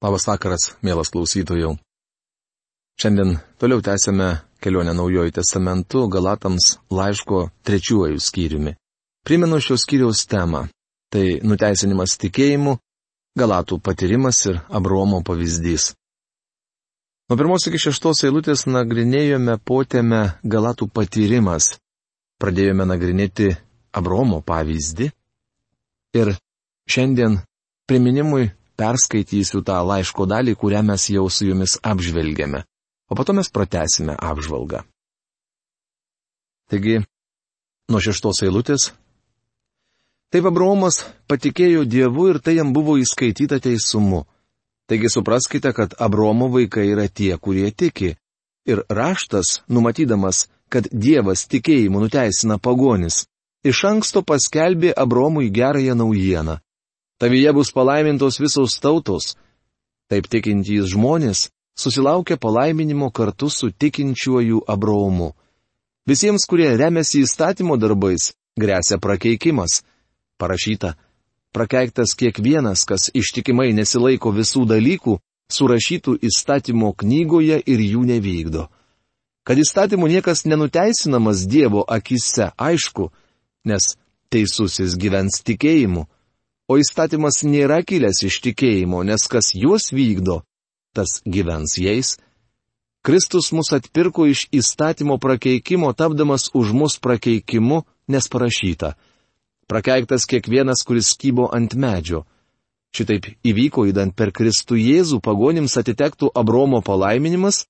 Labas vakaras, mielas klausytojų. Šiandien toliau tęsėme kelionę Naujojo testamentu Galatams laiško trečiuoju skyriumi. Primenu šios skyriaus temą - tai nuteisinimas tikėjimu, Galatų patyrimas ir Abromo pavyzdys. Nuo pirmos iki šeštos eilutės nagrinėjome potėme Galatų patyrimas. Pradėjome nagrinėti Abromo pavyzdį. Ir šiandien priminimui perskaitysiu tą laiško dalį, kurią mes jau su jumis apžvelgėme, o po to mes pratesime apžvalgą. Taigi, nuo šeštos eilutės. Taip Abraomas patikėjo Dievu ir tai jam buvo įskaityta teisumu. Taigi supraskite, kad Abraomo vaikai yra tie, kurie tiki. Ir raštas, numatydamas, kad Dievas tikėjimu nuteisina pagonis, iš anksto paskelbė Abromui gerąją naujieną. Tavyje bus palaimintos visos tautos. Taip tikintys žmonės susilaukia palaiminimo kartu su tikinčiuoju Abraomu. Visiems, kurie remiasi įstatymo darbais, grėsia prakeikimas. Parašyta, prakeiktas kiekvienas, kas ištikimai nesilaiko visų dalykų, surašytų įstatymo knygoje ir jų nevykdo. Kad įstatymų niekas nenuteisinamas Dievo akise, aišku, nes teisusis gyvens tikėjimu o įstatymas nėra kilęs iš tikėjimo, nes kas juos vykdo, tas gyvens jais. Kristus mus atpirko iš įstatymo prakeikimo, tapdamas už mus prakeikimu, nes parašyta. Prakeiktas kiekvienas, kuris kybo ant medžio. Šitaip įvyko įdant per Kristų Jėzų pagonims atitektų Abromo palaiminimas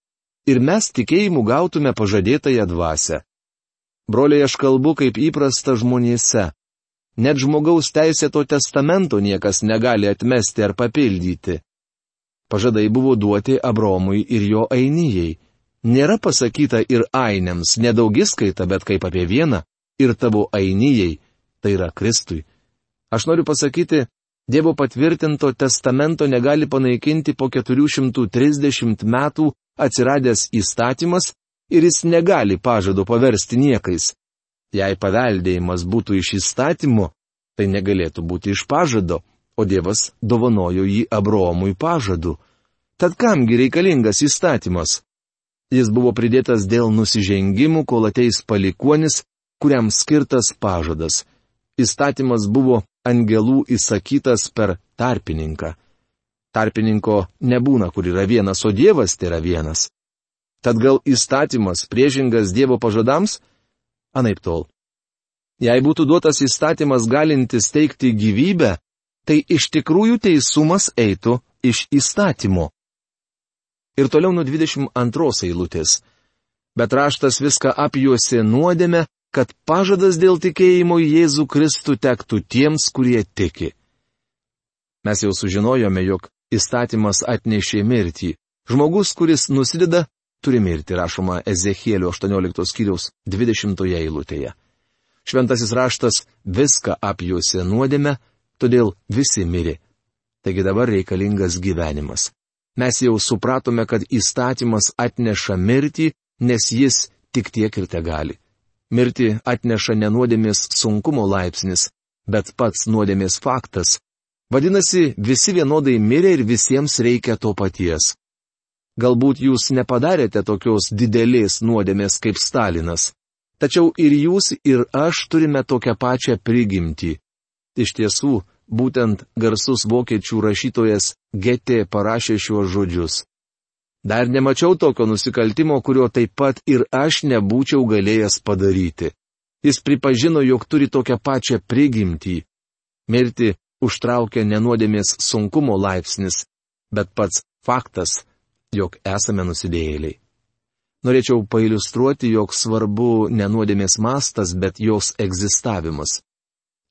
ir mes tikėjimu gautume pažadėtąją dvasę. Broliai, aš kalbu kaip įprasta žmonėse. Net žmogaus teisėto testamento niekas negali atmesti ar papildyti. Pažadai buvo duoti Abromui ir jo ainijai. Nėra pasakyta ir ainiams, nedaugiskaita, bet kaip apie vieną, ir tavo ainijai, tai yra Kristui. Aš noriu pasakyti, Dievo patvirtinto testamento negali panaikinti po 430 metų atsiradęs įstatymas ir jis negali pažado paversti niekais. Jei paveldėjimas būtų iš įstatymo, tai negalėtų būti iš pažado, o Dievas dovanojo jį Abraomui pažadu. Tad kamgi reikalingas įstatymas? Jis buvo pridėtas dėl nusižengimų, kol ateis palikuonis, kuriam skirtas pažadas. Įstatymas buvo angelų įsakytas per tarpininką. Tarpininko nebūna, kur yra vienas, o Dievas tai yra vienas. Tad gal įstatymas priešingas Dievo pažadams? Anaip tol. Jei būtų duotas įstatymas galintis teikti gyvybę, tai iš tikrųjų teisumas eitų iš įstatymo. Ir toliau nuo 22 eilutės. Bet raštas viską apjuosi nuodėme, kad pažadas dėl tikėjimo į Jėzų Kristų tektų tiems, kurie tiki. Mes jau sužinojome, jog įstatymas atnešė mirtį. Žmogus, kuris nusideda, turi mirti, rašoma Ezechielio 18 skyriaus 20 eilutėje. Šventasis raštas viską apjuose nuodėme, todėl visi mirė. Taigi dabar reikalingas gyvenimas. Mes jau supratome, kad įstatymas atneša mirtį, nes jis tik tiek ir te gali. Mirti atneša nenuodėmės sunkumo laipsnis, bet pats nuodėmės faktas. Vadinasi, visi vienodai mirė ir visiems reikia to paties. Galbūt jūs nepadarėte tokios didelės nuodėmės kaip Stalinas. Tačiau ir jūs, ir aš turime tokią pačią prigimtį. Iš tiesų, būtent garsus vokiečių rašytojas Getė parašė šiuos žodžius. Dar nemačiau tokio nusikaltimo, kurio taip pat ir aš nebūčiau galėjęs padaryti. Jis pripažino, jog turi tokią pačią prigimtį. Mirti užtraukia nenuodėmės sunkumo laipsnis, bet pats faktas, jog esame nusidėjėliai. Norėčiau pailustruoti, jog svarbu ne nuodėmės mastas, bet jos egzistavimas.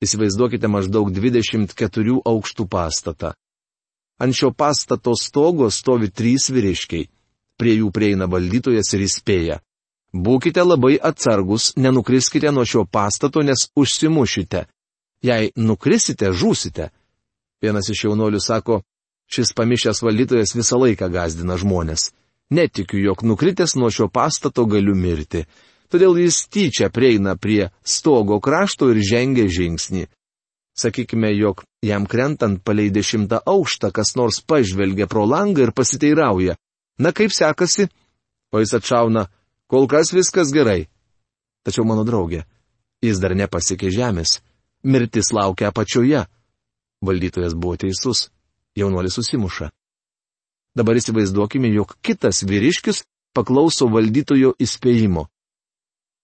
Įsivaizduokite maždaug 24 aukštų pastatą. Ant šio pastato stogo stovi trys vyriškiai. Prie jų prieina valdytojas ir įspėja. Būkite labai atsargus, nenukriskite nuo šio pastato, nes užsimušite. Jei nukrisite, žūsite. Vienas iš jaunolių sako, Šis pamišęs valdytojas visą laiką gazdina žmonės. Netikiu, jog nukritęs nuo šio pastato galiu mirti. Todėl jis tyčia prieina prie stogo krašto ir žengia žingsnį. Sakykime, jog jam krentant palei dešimtą aukštą kas nors pažvelgia pro langą ir pasiteirauja. Na kaip sekasi? O jis atšauna, kol kas viskas gerai. Tačiau mano draugė, jis dar nepasiekė žemės. Mirtis laukia apačioje. Valdytojas buvo teisus. Jaunuolis susimuša. Dabar įsivaizduokime, jog kitas vyriškis paklauso valdytojo įspėjimo.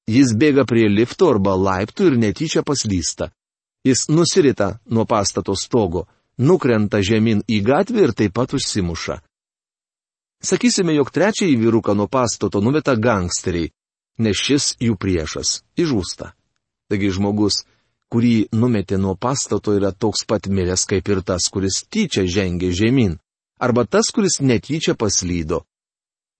Jis bėga prie lifto arba laiptų ir netyčia paslysta. Jis nusirita nuo pastato stogo, nukrenta žemyn į gatvę ir taip pat užsimuša. Sakysime, jog trečiąjį vyruką nuo pastato numeta gangsteriai, nes šis jų priešas įžūsta. Taigi žmogus, kurį numetė nuo pastato, yra toks pat miręs kaip ir tas, kuris tyčia žengė žemyn, arba tas, kuris netyčia paslydo.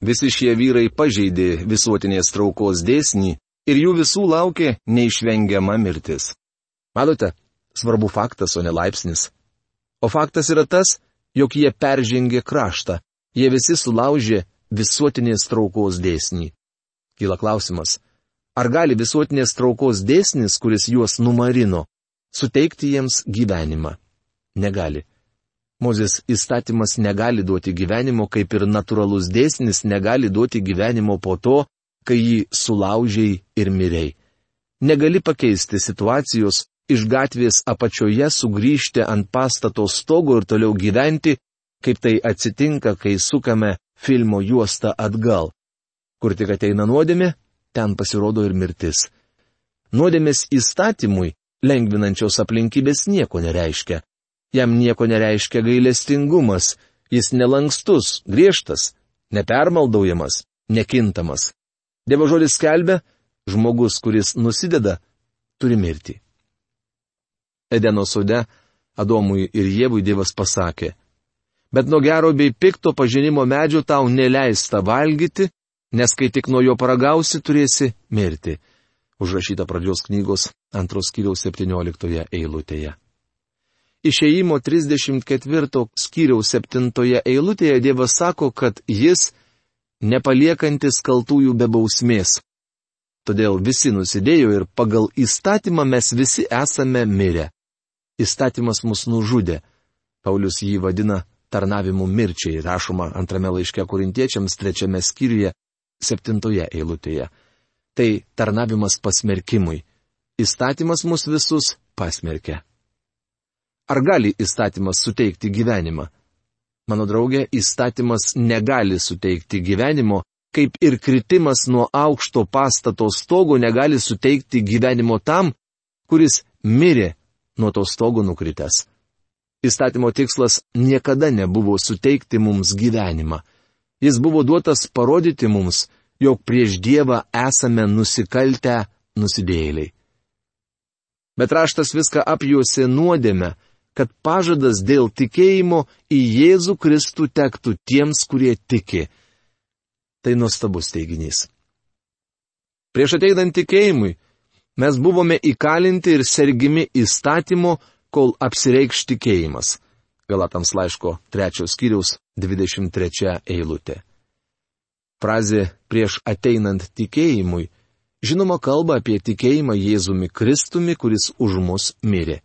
Visi šie vyrai pažeidė visuotinės traukos dėsnį ir jų visų laukė neišvengiama mirtis. Matote, svarbu faktas, o ne laipsnis. O faktas yra tas, jog jie peržengė kraštą, jie visi sulaužė visuotinės traukos dėsnį. Kyla klausimas, ar gali visuotinės traukos dėsnis, kuris juos numarino, suteikti jiems gyvenimą? Negali. Mozės įstatymas negali duoti gyvenimo, kaip ir natūralus dėsnis negali duoti gyvenimo po to, kai jį sulaužiai ir miriai. Negali pakeisti situacijos, iš gatvės apačioje sugrįžti ant pastato stogo ir toliau gyventi, kaip tai atsitinka, kai sukame filmo juostą atgal. Kur tik ateina nuodėmė, ten pasirodo ir mirtis. Nuodėmės įstatymui lengvinančios aplinkybės nieko nereiškia. Jam nieko nereiškia gailestingumas, jis nelankstus, griežtas, nepermaldaujamas, nekintamas. Dievo žodis skelbia, žmogus, kuris nusideda, turi mirti. Edeno sode Adomui ir Jėvui Dievas pasakė, bet nuo gero bei pikto pažinimo medžio tau neleista valgyti, nes kai tik nuo jo paragausi, turėsi mirti. Užrašyta pradžios knygos antros kiriaus 17 eilutėje. Išėjimo 34 skyriaus 7 eilutėje Dievas sako, kad Jis nepaliekantis kaltųjų be bausmės. Todėl visi nusidėjo ir pagal įstatymą mes visi esame mirę. Įstatymas mus nužudė. Paulius jį vadina tarnavimu mirčiai, rašoma antrame laiške korintiečiams trečiame skyriuje, septintoje eilutėje. Tai tarnavimas pasmerkimui. Įstatymas mus visus pasmerkia. Ar gali įstatymas suteikti gyvenimą? Mano draugė, įstatymas negali suteikti gyvenimo, kaip ir kritimas nuo aukšto pastato stogo negali suteikti gyvenimo tam, kuris mirė nuo to stogo nukritęs. Įstatymo tikslas niekada nebuvo suteikti mums gyvenimą. Jis buvo duotas parodyti mums, jog prieš Dievą esame nusikaltę nusidėjėliai. Bet raštas viską apjuosi nuodėme, kad pažadas dėl tikėjimo į Jėzų Kristų tektų tiems, kurie tiki. Tai nuostabus teiginys. Prieš ateinant tikėjimui, mes buvome įkalinti ir sergimi įstatymo, kol apsireikš tikėjimas. Galatams laiško 3 skyriaus 23 eilutė. Frazė prieš ateinant tikėjimui žinoma kalba apie tikėjimą Jėzumi Kristumi, kuris už mus mirė.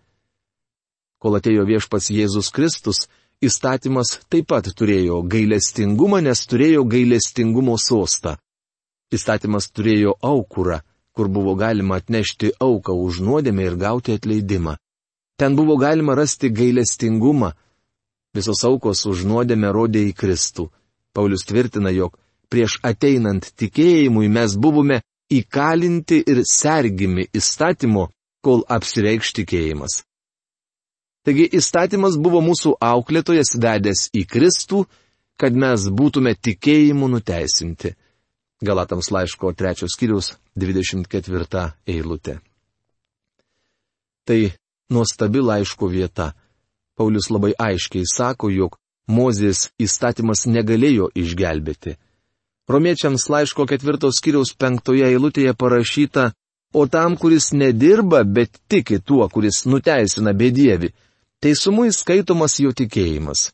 Kol atėjo viešpats Jėzus Kristus, įstatymas taip pat turėjo gailestingumą, nes turėjo gailestingumo sostą. Įstatymas turėjo aukurą, kur buvo galima atnešti auką už nuodėmę ir gauti atleidimą. Ten buvo galima rasti gailestingumą. Visos aukos už nuodėmę rodė į Kristų. Paulius tvirtina, jog prieš ateinant tikėjimui mes buvome įkalinti ir sergimi įstatymo, kol apsireikš tikėjimas. Taigi įstatymas buvo mūsų auklėtojas vedęs į Kristų, kad mes būtume tikėjimu nuteisinti. Galatams laiško 3 skyrius 24 eilutė. Tai nuostabi laiško vieta. Paulius labai aiškiai sako, jog Mozės įstatymas negalėjo išgelbėti. Romiečiams laiško ketvirtos skyriaus penktoje eilutėje parašyta, o tam, kuris nedirba, bet tiki tuo, kuris nuteisina bedievi, teisumui skaitomas jo tikėjimas.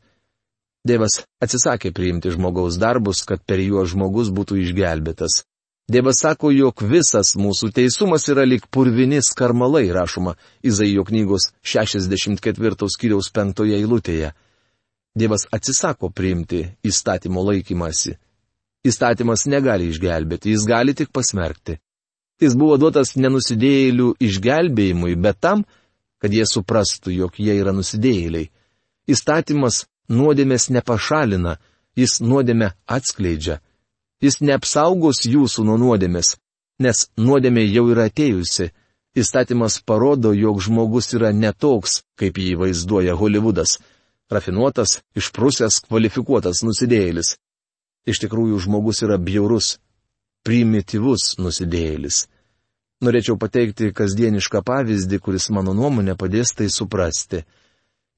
Dievas atsisakė priimti žmogaus darbus, kad per juos žmogus būtų išgelbėtas. Dievas sako, jog visas mūsų teisumas yra lik purvinis karmalai, rašoma Izaijo knygos 64 skyriaus 5 eilutėje. Dievas atsisako priimti įstatymo laikymasi. Įstatymas negali išgelbėti, jis gali tik pasmerkti. Jis buvo duotas nenusidėjėlių išgelbėjimui, bet tam, kad jie suprastų, jog jie yra nusidėjėliai. Įstatymas nuodėmės nepašalina, jis nuodėmę atskleidžia. Jis neapsaugos jūsų nuo nuodėmės, nes nuodėmė jau yra atėjusi. Įstatymas parodo, jog žmogus yra netoks, kaip jį vaizduoja Hollywoodas - rafinuotas, išprusęs, kvalifikuotas nusidėjėlis. Iš tikrųjų, žmogus yra bjaurus, primityvus nusidėjėlis. Norėčiau pateikti kasdienišką pavyzdį, kuris mano nuomonė padės tai suprasti.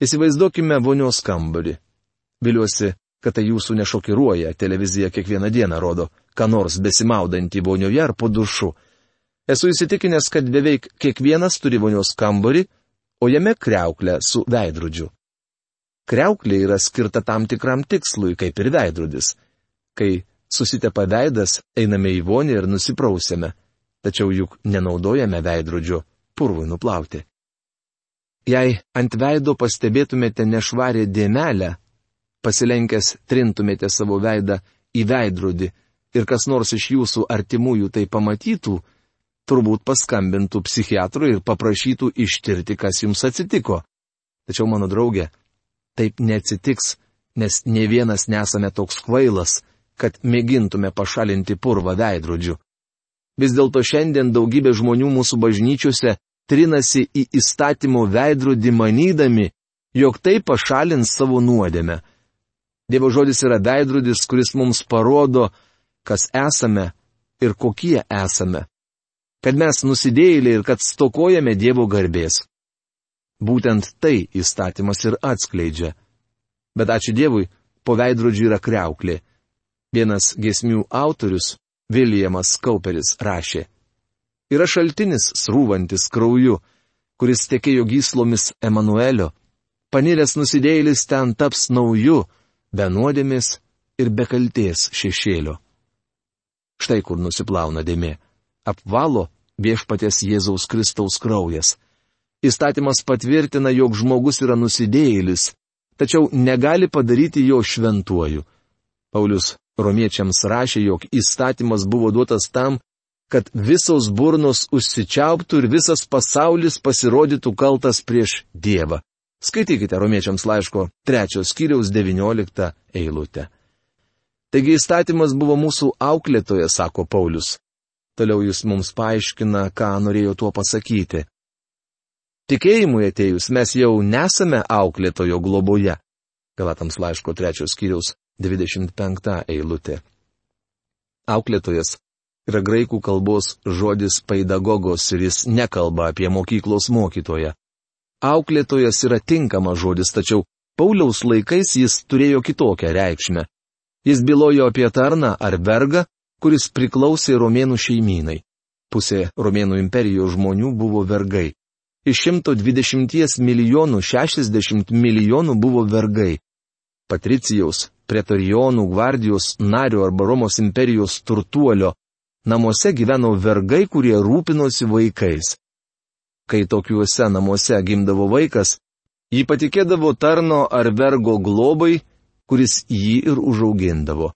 Įsivaizduokime vonios kambarį. Viliuosi, kad tai jūsų nešokiruoja, televizija kiekvieną dieną rodo, ką nors besimaudantį vonioje ar po dušu. Esu įsitikinęs, kad beveik kiekvienas turi vonios kambarį, o jame kreuklę su veidrodžiu. Kreuklė yra skirta tam tikram tikslui, kaip ir veidrodis. Kai susitepa veidas, einame į vonį ir nusiprausėme, tačiau juk nenaudojame veidrodžio purvui nuplauti. Jei ant veido pastebėtumėte nešvarę dėmelę, pasilenkęs trintumėte savo veidą į veidrodį ir kas nors iš jūsų artimųjų tai pamatytų, turbūt paskambintų psichiatrui ir paprašytų ištirti, kas jums atsitiko. Tačiau mano draugė, taip neatsitiks, nes ne vienas nesame toks kvailas, kad mėgintume pašalinti purvą veidrodžių. Vis dėlto šiandien daugybė žmonių mūsų bažnyčiose trinasi į įstatymo veidrodį manydami, jog tai pašalins savo nuodėmę. Dievo žodis yra veidrodis, kuris mums parodo, kas esame ir kokie esame. Kad mes nusidėjėliai ir kad stokojame Dievo garbės. Būtent tai įstatymas ir atskleidžia. Bet ačiū Dievui, po veidrodžiu yra kreuklė. Vienas gesmių autorius, Viljamas Kauperis, rašė. Yra šaltinis srūvantis krauju, kuris tekėjo gyslomis Emanuelio. Paniręs nusidėjėlis ten taps nauju, be nuodėmės ir be kalties šešėlio. Štai kur nusiplauna dėmė. Apvalo viešpatės Jėzaus Kristaus kraujas. Įstatymas patvirtina, jog žmogus yra nusidėjėlis, tačiau negali padaryti jo šventuoju. Paulius romiečiams rašė, jog įstatymas buvo duotas tam, kad visos burnos užsičiauptų ir visas pasaulis pasirodytų kaltas prieš Dievą. Skaitykite romiečiams laiško trečios skyriaus 19 eilutę. Taigi įstatymas buvo mūsų auklėtojas, sako Paulius. Toliau jis mums paaiškina, ką norėjo tuo pasakyti. Tikėjimui atėjus mes jau nesame auklėtojo globoje. Galatams laiško trečios skyriaus 25 eilutė. Auklėtojas yra graikų kalbos žodis paidagogos ir jis nekalba apie mokyklos mokytoją. Auklėtojas yra tinkamas žodis, tačiau Pauliaus laikais jis turėjo kitokią reikšmę. Jis bylojo apie tarną ar vergą, kuris priklausė romėnų šeimynai. Pusė romėnų imperijos žmonių buvo vergai. Iš 120 milijonų 60 milijonų buvo vergai. Patricijaus, pretorijonų, gvardijos nario arba Romos imperijos turtuolio namuose gyveno vergai, kurie rūpinosi vaikais kai tokiuose namuose gimdavo vaikas, jį patikėdavo tarno ar vergo globai, kuris jį ir užaugindavo.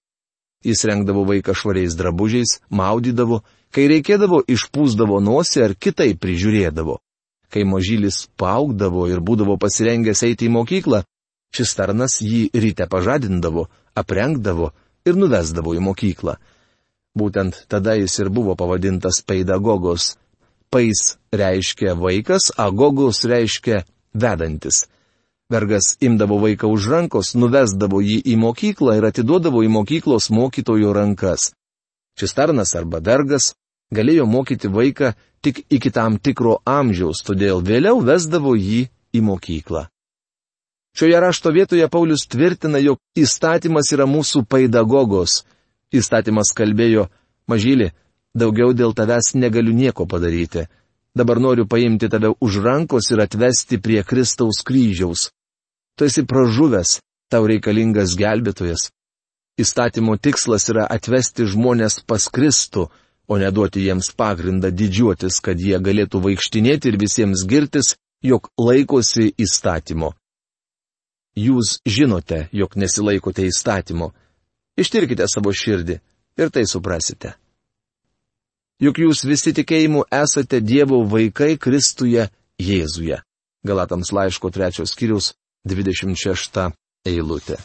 Jis rengdavo vaiką švariais drabužiais, maudydavo, kai reikėdavo išpūsdavo nosį ar kitai prižiūrėdavo. Kai mažylis paaugdavo ir būdavo pasirengęs eiti į mokyklą, šis tarnas jį ryte pažadindavo, aprengdavo ir nuvesdavo į mokyklą. Būtent tada jis ir buvo pavadintas pedagogos Pais reiškia vaikas, agogos reiškia vedantis. Vergas imdavo vaiką už rankos, nuvesdavo jį į mokyklą ir atiduodavo į mokyklos mokytojo rankas. Šis tarnas arba vergas galėjo mokyti vaiką tik iki tam tikro amžiaus, todėl vėliau vesdavo jį į mokyklą. Šioje rašto vietoje Paulius tvirtina, jog įstatymas yra mūsų pedagogos. Įstatymas kalbėjo, mažylį, Daugiau dėl tavęs negaliu nieko padaryti. Dabar noriu paimti tave už rankos ir atvesti prie Kristaus kryžiaus. Tu esi pražuvęs, tau reikalingas gelbėtojas. Įstatymo tikslas yra atvesti žmonės pas Kristų, o neduoti jiems pagrindą didžiuotis, kad jie galėtų vaikštinėti ir visiems girtis, jog laikosi įstatymo. Jūs žinote, jog nesilaikote įstatymo. Ištirkite savo širdį ir tai suprasite. Juk jūs visi tikėjimu esate Dievo vaikai Kristuje Jėzuje. Galatams laiško trečios skyrius 26 eilutė.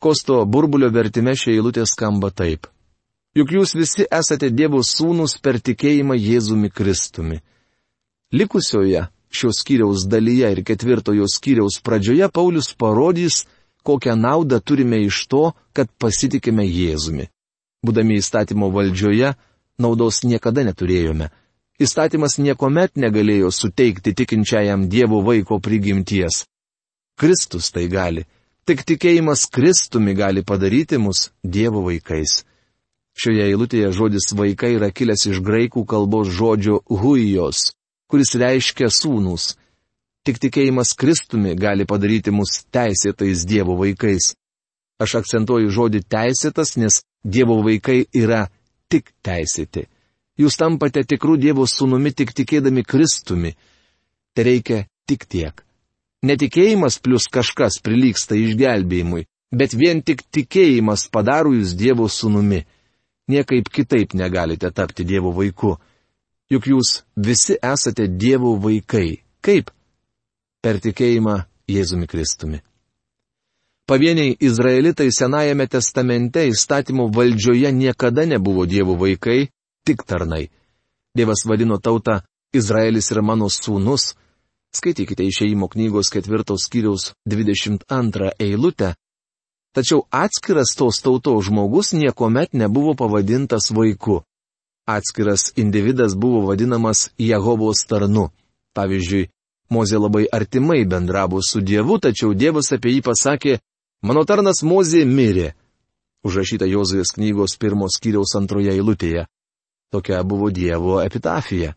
Kosto burbulio vertime šia eilutė skamba taip. Juk jūs visi esate Dievo sūnus per tikėjimą Jėzumi Kristumi. Likusioje šios skyriaus dalyje ir ketvirtojo skyriaus pradžioje Paulius parodys, kokią naudą turime iš to, kad pasitikime Jėzumi. Būdami įstatymo valdžioje, naudos niekada neturėjome. Įstatymas niekuomet negalėjo suteikti tikinčiajam Dievo vaiko prigimties. Kristus tai gali. Tik tikėjimas Kristumi gali padaryti mus Dievo vaikais. Šioje eilutėje žodis vaikai yra kilęs iš graikų kalbos žodžio huijos, kuris reiškia sūnus. Tik tikėjimas Kristumi gali padaryti mus teisėtais Dievo vaikais. Aš akcentuoju žodį teisėtas, nes Dievo vaikai yra tik teisėti. Jūs tampate tikrų Dievo sūnumi tik tikėdami Kristumi. Tai reikia tik tiek. Netikėjimas plus kažkas prilyksta išgelbėjimui, bet vien tik tikėjimas padaro jūs Dievo sūnumi. Niekaip kitaip negalite tapti Dievo vaiku. Juk jūs visi esate Dievo vaikai. Kaip? Per tikėjimą Jėzumi Kristumi. Pavieniai izraelitai Senajame testamente įstatymų valdžioje niekada nebuvo Dievo vaikai, tik tarnai. Dievas vadino tautą Izraelis yra mano sūnus, Skaitykite išeimo knygos ketvirtos skyriaus 22 eilutę. Tačiau atskiras tos tautos žmogus niekuomet nebuvo pavadintas vaiku. Atskiras individas buvo vadinamas Jehovos tarnu. Pavyzdžiui, Mozė labai artimai bendravo su Dievu, tačiau Dievas apie jį pasakė, mano tarnas Mozė mirė. Užrašyta Jozuės knygos pirmos skyriaus antroje eilutėje. Tokia buvo Dievo epitafija.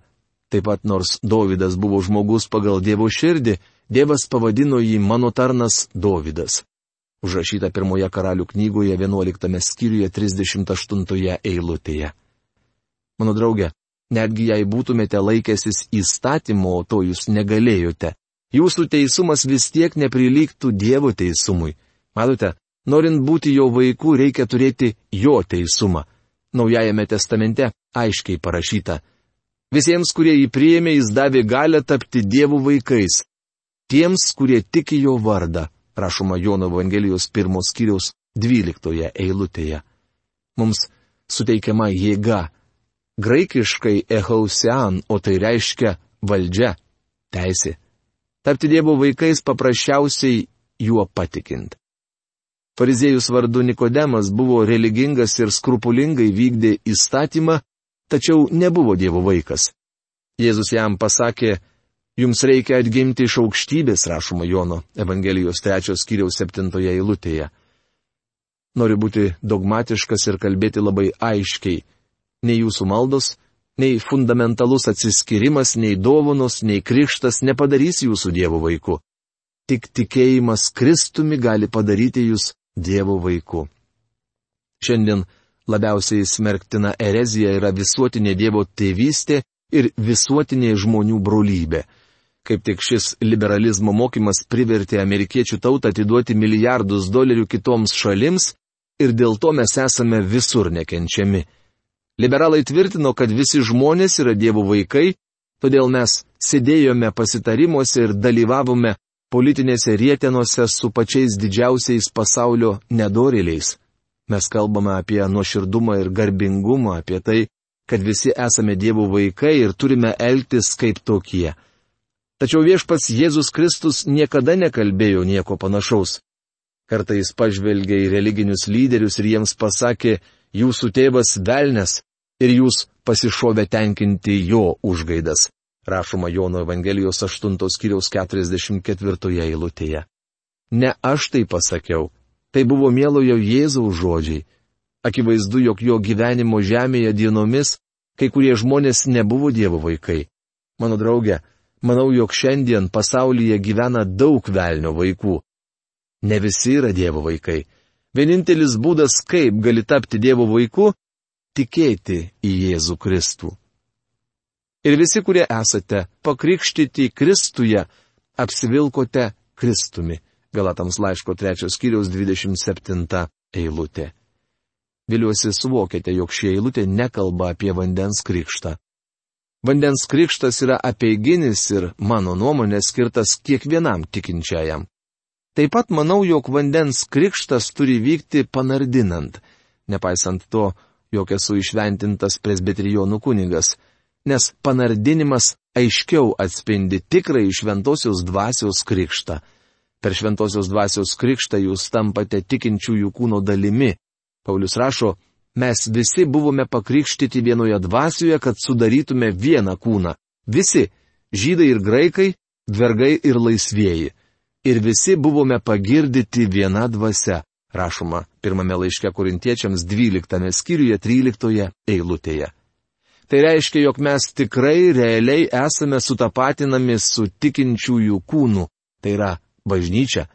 Taip pat nors Dovydas buvo žmogus pagal Dievo širdį, Dievas pavadino jį mano tarnas Dovydas. Užrašyta pirmoje karalių knygoje 11 skyriuje 38 eilutėje. Mano draugė, netgi jei būtumėte laikęsis įstatymo, to jūs negalėjote. Jūsų teisumas vis tiek neprilygtų Dievo teisumui. Matote, norint būti jo vaiku, reikia turėti jo teisumą. Naujajame testamente aiškiai parašyta, Visiems, kurie jį priėmė, jis davė galę tapti dievų vaikais. Tiems, kurie tiki jo vardą, rašoma Jono Evangelijos pirmos skyriaus dvyliktoje eilutėje. Mums suteikiama jėga. Graikiškai ehausian, o tai reiškia valdžia, teisė. Tapti dievo vaikais paprasčiausiai juo patikint. Fariziejus vardu Nikodemas buvo religingas ir skrupulingai vykdė įstatymą, tačiau nebuvo Dievo vaikas. Jėzus jam pasakė, jums reikia atgimti iš aukštybės, rašoma Jono Evangelijos trečios kiriaus septintoje eilutėje. Noriu būti dogmatiškas ir kalbėti labai aiškiai. Nei jūsų maldos, nei fundamentalus atsiskirimas, nei dovanos, nei krikštas nepadarys jūsų Dievo vaiku. Tik tikėjimas Kristumi gali padaryti jūs Dievo vaiku. Šiandien labiausiai smerktina erezija yra visuotinė Dievo tėvystė ir visuotinė žmonių brolybė. Kaip tik šis liberalizmo mokymas privertė amerikiečių tautą atiduoti milijardus dolerių kitoms šalims ir dėl to mes esame visur nekenčiami. Liberalai tvirtino, kad visi žmonės yra Dievo vaikai, todėl mes sėdėjome pasitarimuose ir dalyvavome politinėse rietenose su pačiais didžiausiais pasaulio nedorėliais. Mes kalbame apie nuoširdumą ir garbingumą, apie tai, kad visi esame Dievo vaikai ir turime elgtis kaip tokie. Tačiau viešpats Jėzus Kristus niekada nekalbėjo nieko panašaus. Kartais pažvelgė į religinius lyderius ir jiems pasakė, jūsų tėvas velnes ir jūs pasišovė tenkinti jo užgaidas. Rašoma Jono Evangelijos 8 skyriaus 44 eilutėje. Ne aš tai pasakiau, Tai buvo mielojo Jėzaus žodžiai. Akivaizdu, jog jo gyvenimo žemėje dienomis kai kurie žmonės nebuvo Dievo vaikai. Mano draugė, manau, jog šiandien pasaulyje gyvena daug velnio vaikų. Ne visi yra Dievo vaikai. Vienintelis būdas, kaip gali tapti Dievo vaiku, tikėti į Jėzų Kristų. Ir visi, kurie esate pakrikštyti Kristuje, apsivilkote Kristumi. Galatams laiško 3 skyriaus 27 eilutė. Viliuosi suvokėte, jog ši eilutė nekalba apie vandens krikštą. Vandens krikštas yra apieiginis ir, mano nuomonė, skirtas kiekvienam tikinčiajam. Taip pat manau, jog vandens krikštas turi vykti panardinant, nepaisant to, jog esu išventintas presbiterijonų kunigas, nes panardinimas aiškiau atspindi tikrai šventosios dvasios krikštą. Per šventosios dvasios krikštą jūs tampate tikinčiųjų kūno dalimi. Paulius rašo, mes visi buvome pakrikštyti vienoje dvasioje, kad sudarytume vieną kūną. Visi - žydai ir graikai, vergai ir laisvieji. Ir visi buvome pagirdyti viena dvasia, rašoma pirmame laiške korintiečiams 12 skyriuje 13 eilutėje. Tai reiškia, jog mes tikrai realiai esame sutapatinami su tikinčiųjų kūnu, tai yra bažnyčia.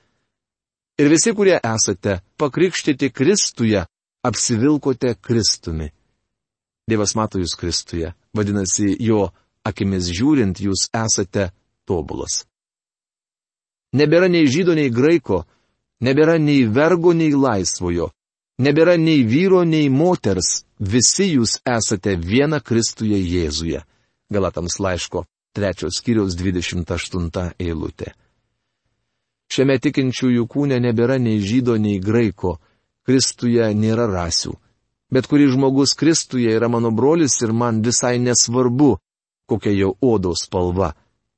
Ir visi, kurie esate pakrikštyti Kristuje, apsivilkote Kristumi. Dievas mato jūs Kristuje, vadinasi, jo akimis žiūrint jūs esate tobulas. Nebėra nei žydo, nei graiko, nebėra nei vergo, nei laisvojo, nebėra nei vyro, nei moters, visi jūs esate viena Kristuje Jėzuje. Galatams laiško 3 skyriaus 28 eilutė. Šiame tikinčiųjų kūne nebėra nei žydo, nei graiko, Kristuje nėra rasių. Bet kuris žmogus Kristuje yra mano brolis ir man visai nesvarbu, kokia jo odos spalva.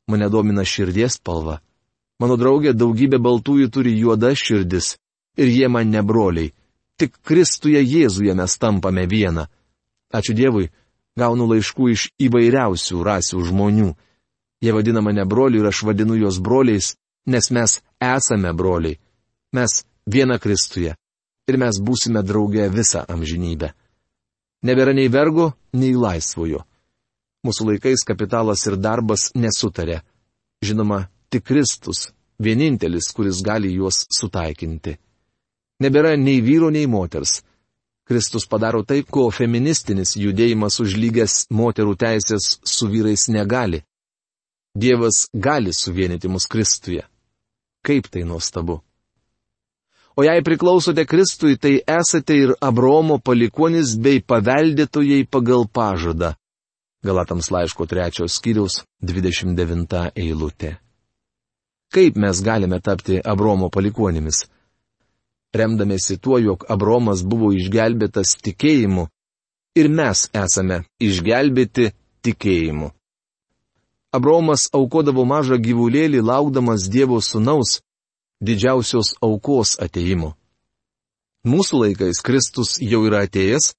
Mane domina širdies spalva. Mano draugė daugybė baltųjų turi juoda širdis. Ir jie man ne broliai. Tik Kristuje Jėzuje mes tampame vieną. Ačiū Dievui, gaunu laiškų iš įvairiausių rasių žmonių. Jie vadina mane broliu ir aš vadinu juos broliais, nes mes esame broliai. Mes viena Kristuje ir mes būsime drauge visą amžinybę. Nebėra nei vergo, nei laisvojo. Mūsų laikais kapitalas ir darbas nesutarė. Žinoma, tik Kristus, vienintelis, kuris gali juos sutaikinti. Nebėra nei vyro, nei moters. Kristus padaro tai, ko feministinis judėjimas užlygęs moterų teisės su vyrais negali. Dievas gali suvienyti mus Kristuje. Kaip tai nuostabu. O jei priklausote Kristui, tai esate ir Abromo palikonis bei paveldėtojai pagal pažadą. Galatams laiško trečios skyriaus 29 eilutė. Kaip mes galime tapti Abromo palikonimis? Remdamėsi tuo, jog Abromas buvo išgelbėtas tikėjimu, ir mes esame išgelbėti tikėjimu. Abromas aukodavo mažą gyvulėlį laukdamas Dievo sunaus, didžiausios aukos ateimo. Mūsų laikais Kristus jau yra atėjęs,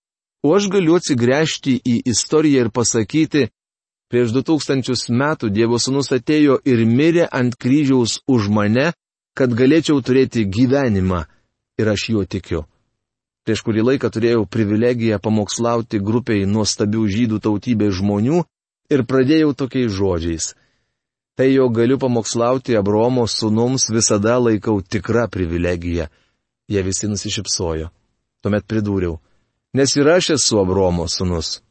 o aš galiu atsigręžti į istoriją ir pasakyti, prieš du tūkstančius metų Dievo sūnus atėjo ir mirė ant kryžiaus už mane, kad galėčiau turėti gyvenimą ir aš juo tikiu. Prieš kurį laiką turėjau privilegiją pamokslauti grupiai nuostabių žydų tautybės žmonių ir pradėjau tokiais žodžiais. Tai jo galiu pamokslauti Abromo sunums visada laikau tikrą privilegiją. Jie visi nusišypsojo. Tuomet pridūriau. Nes ir aš esu Abromo sunus.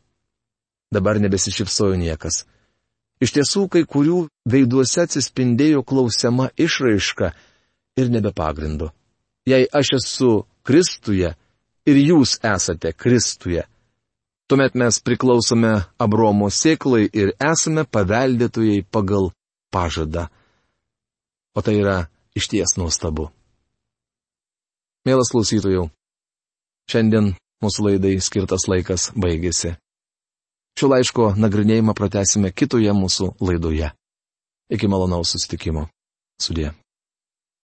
Dabar nebesišypsojo niekas. Iš tiesų, kai kurių veiduose atsispindėjo klausiama išraiška ir nebe pagrindu. Jei aš esu Kristuje ir jūs esate Kristuje, tuomet mes priklausome Abromo sėklai ir esame paveldėtojai pagal pažadą. O tai yra išties nuostabu. Mielas klausytojų, šiandien mūsų laidai skirtas laikas baigėsi. Šio laiško nagrinėjimą pratesime kitoje mūsų laidoje. Iki malonaus susitikimo. Sudė.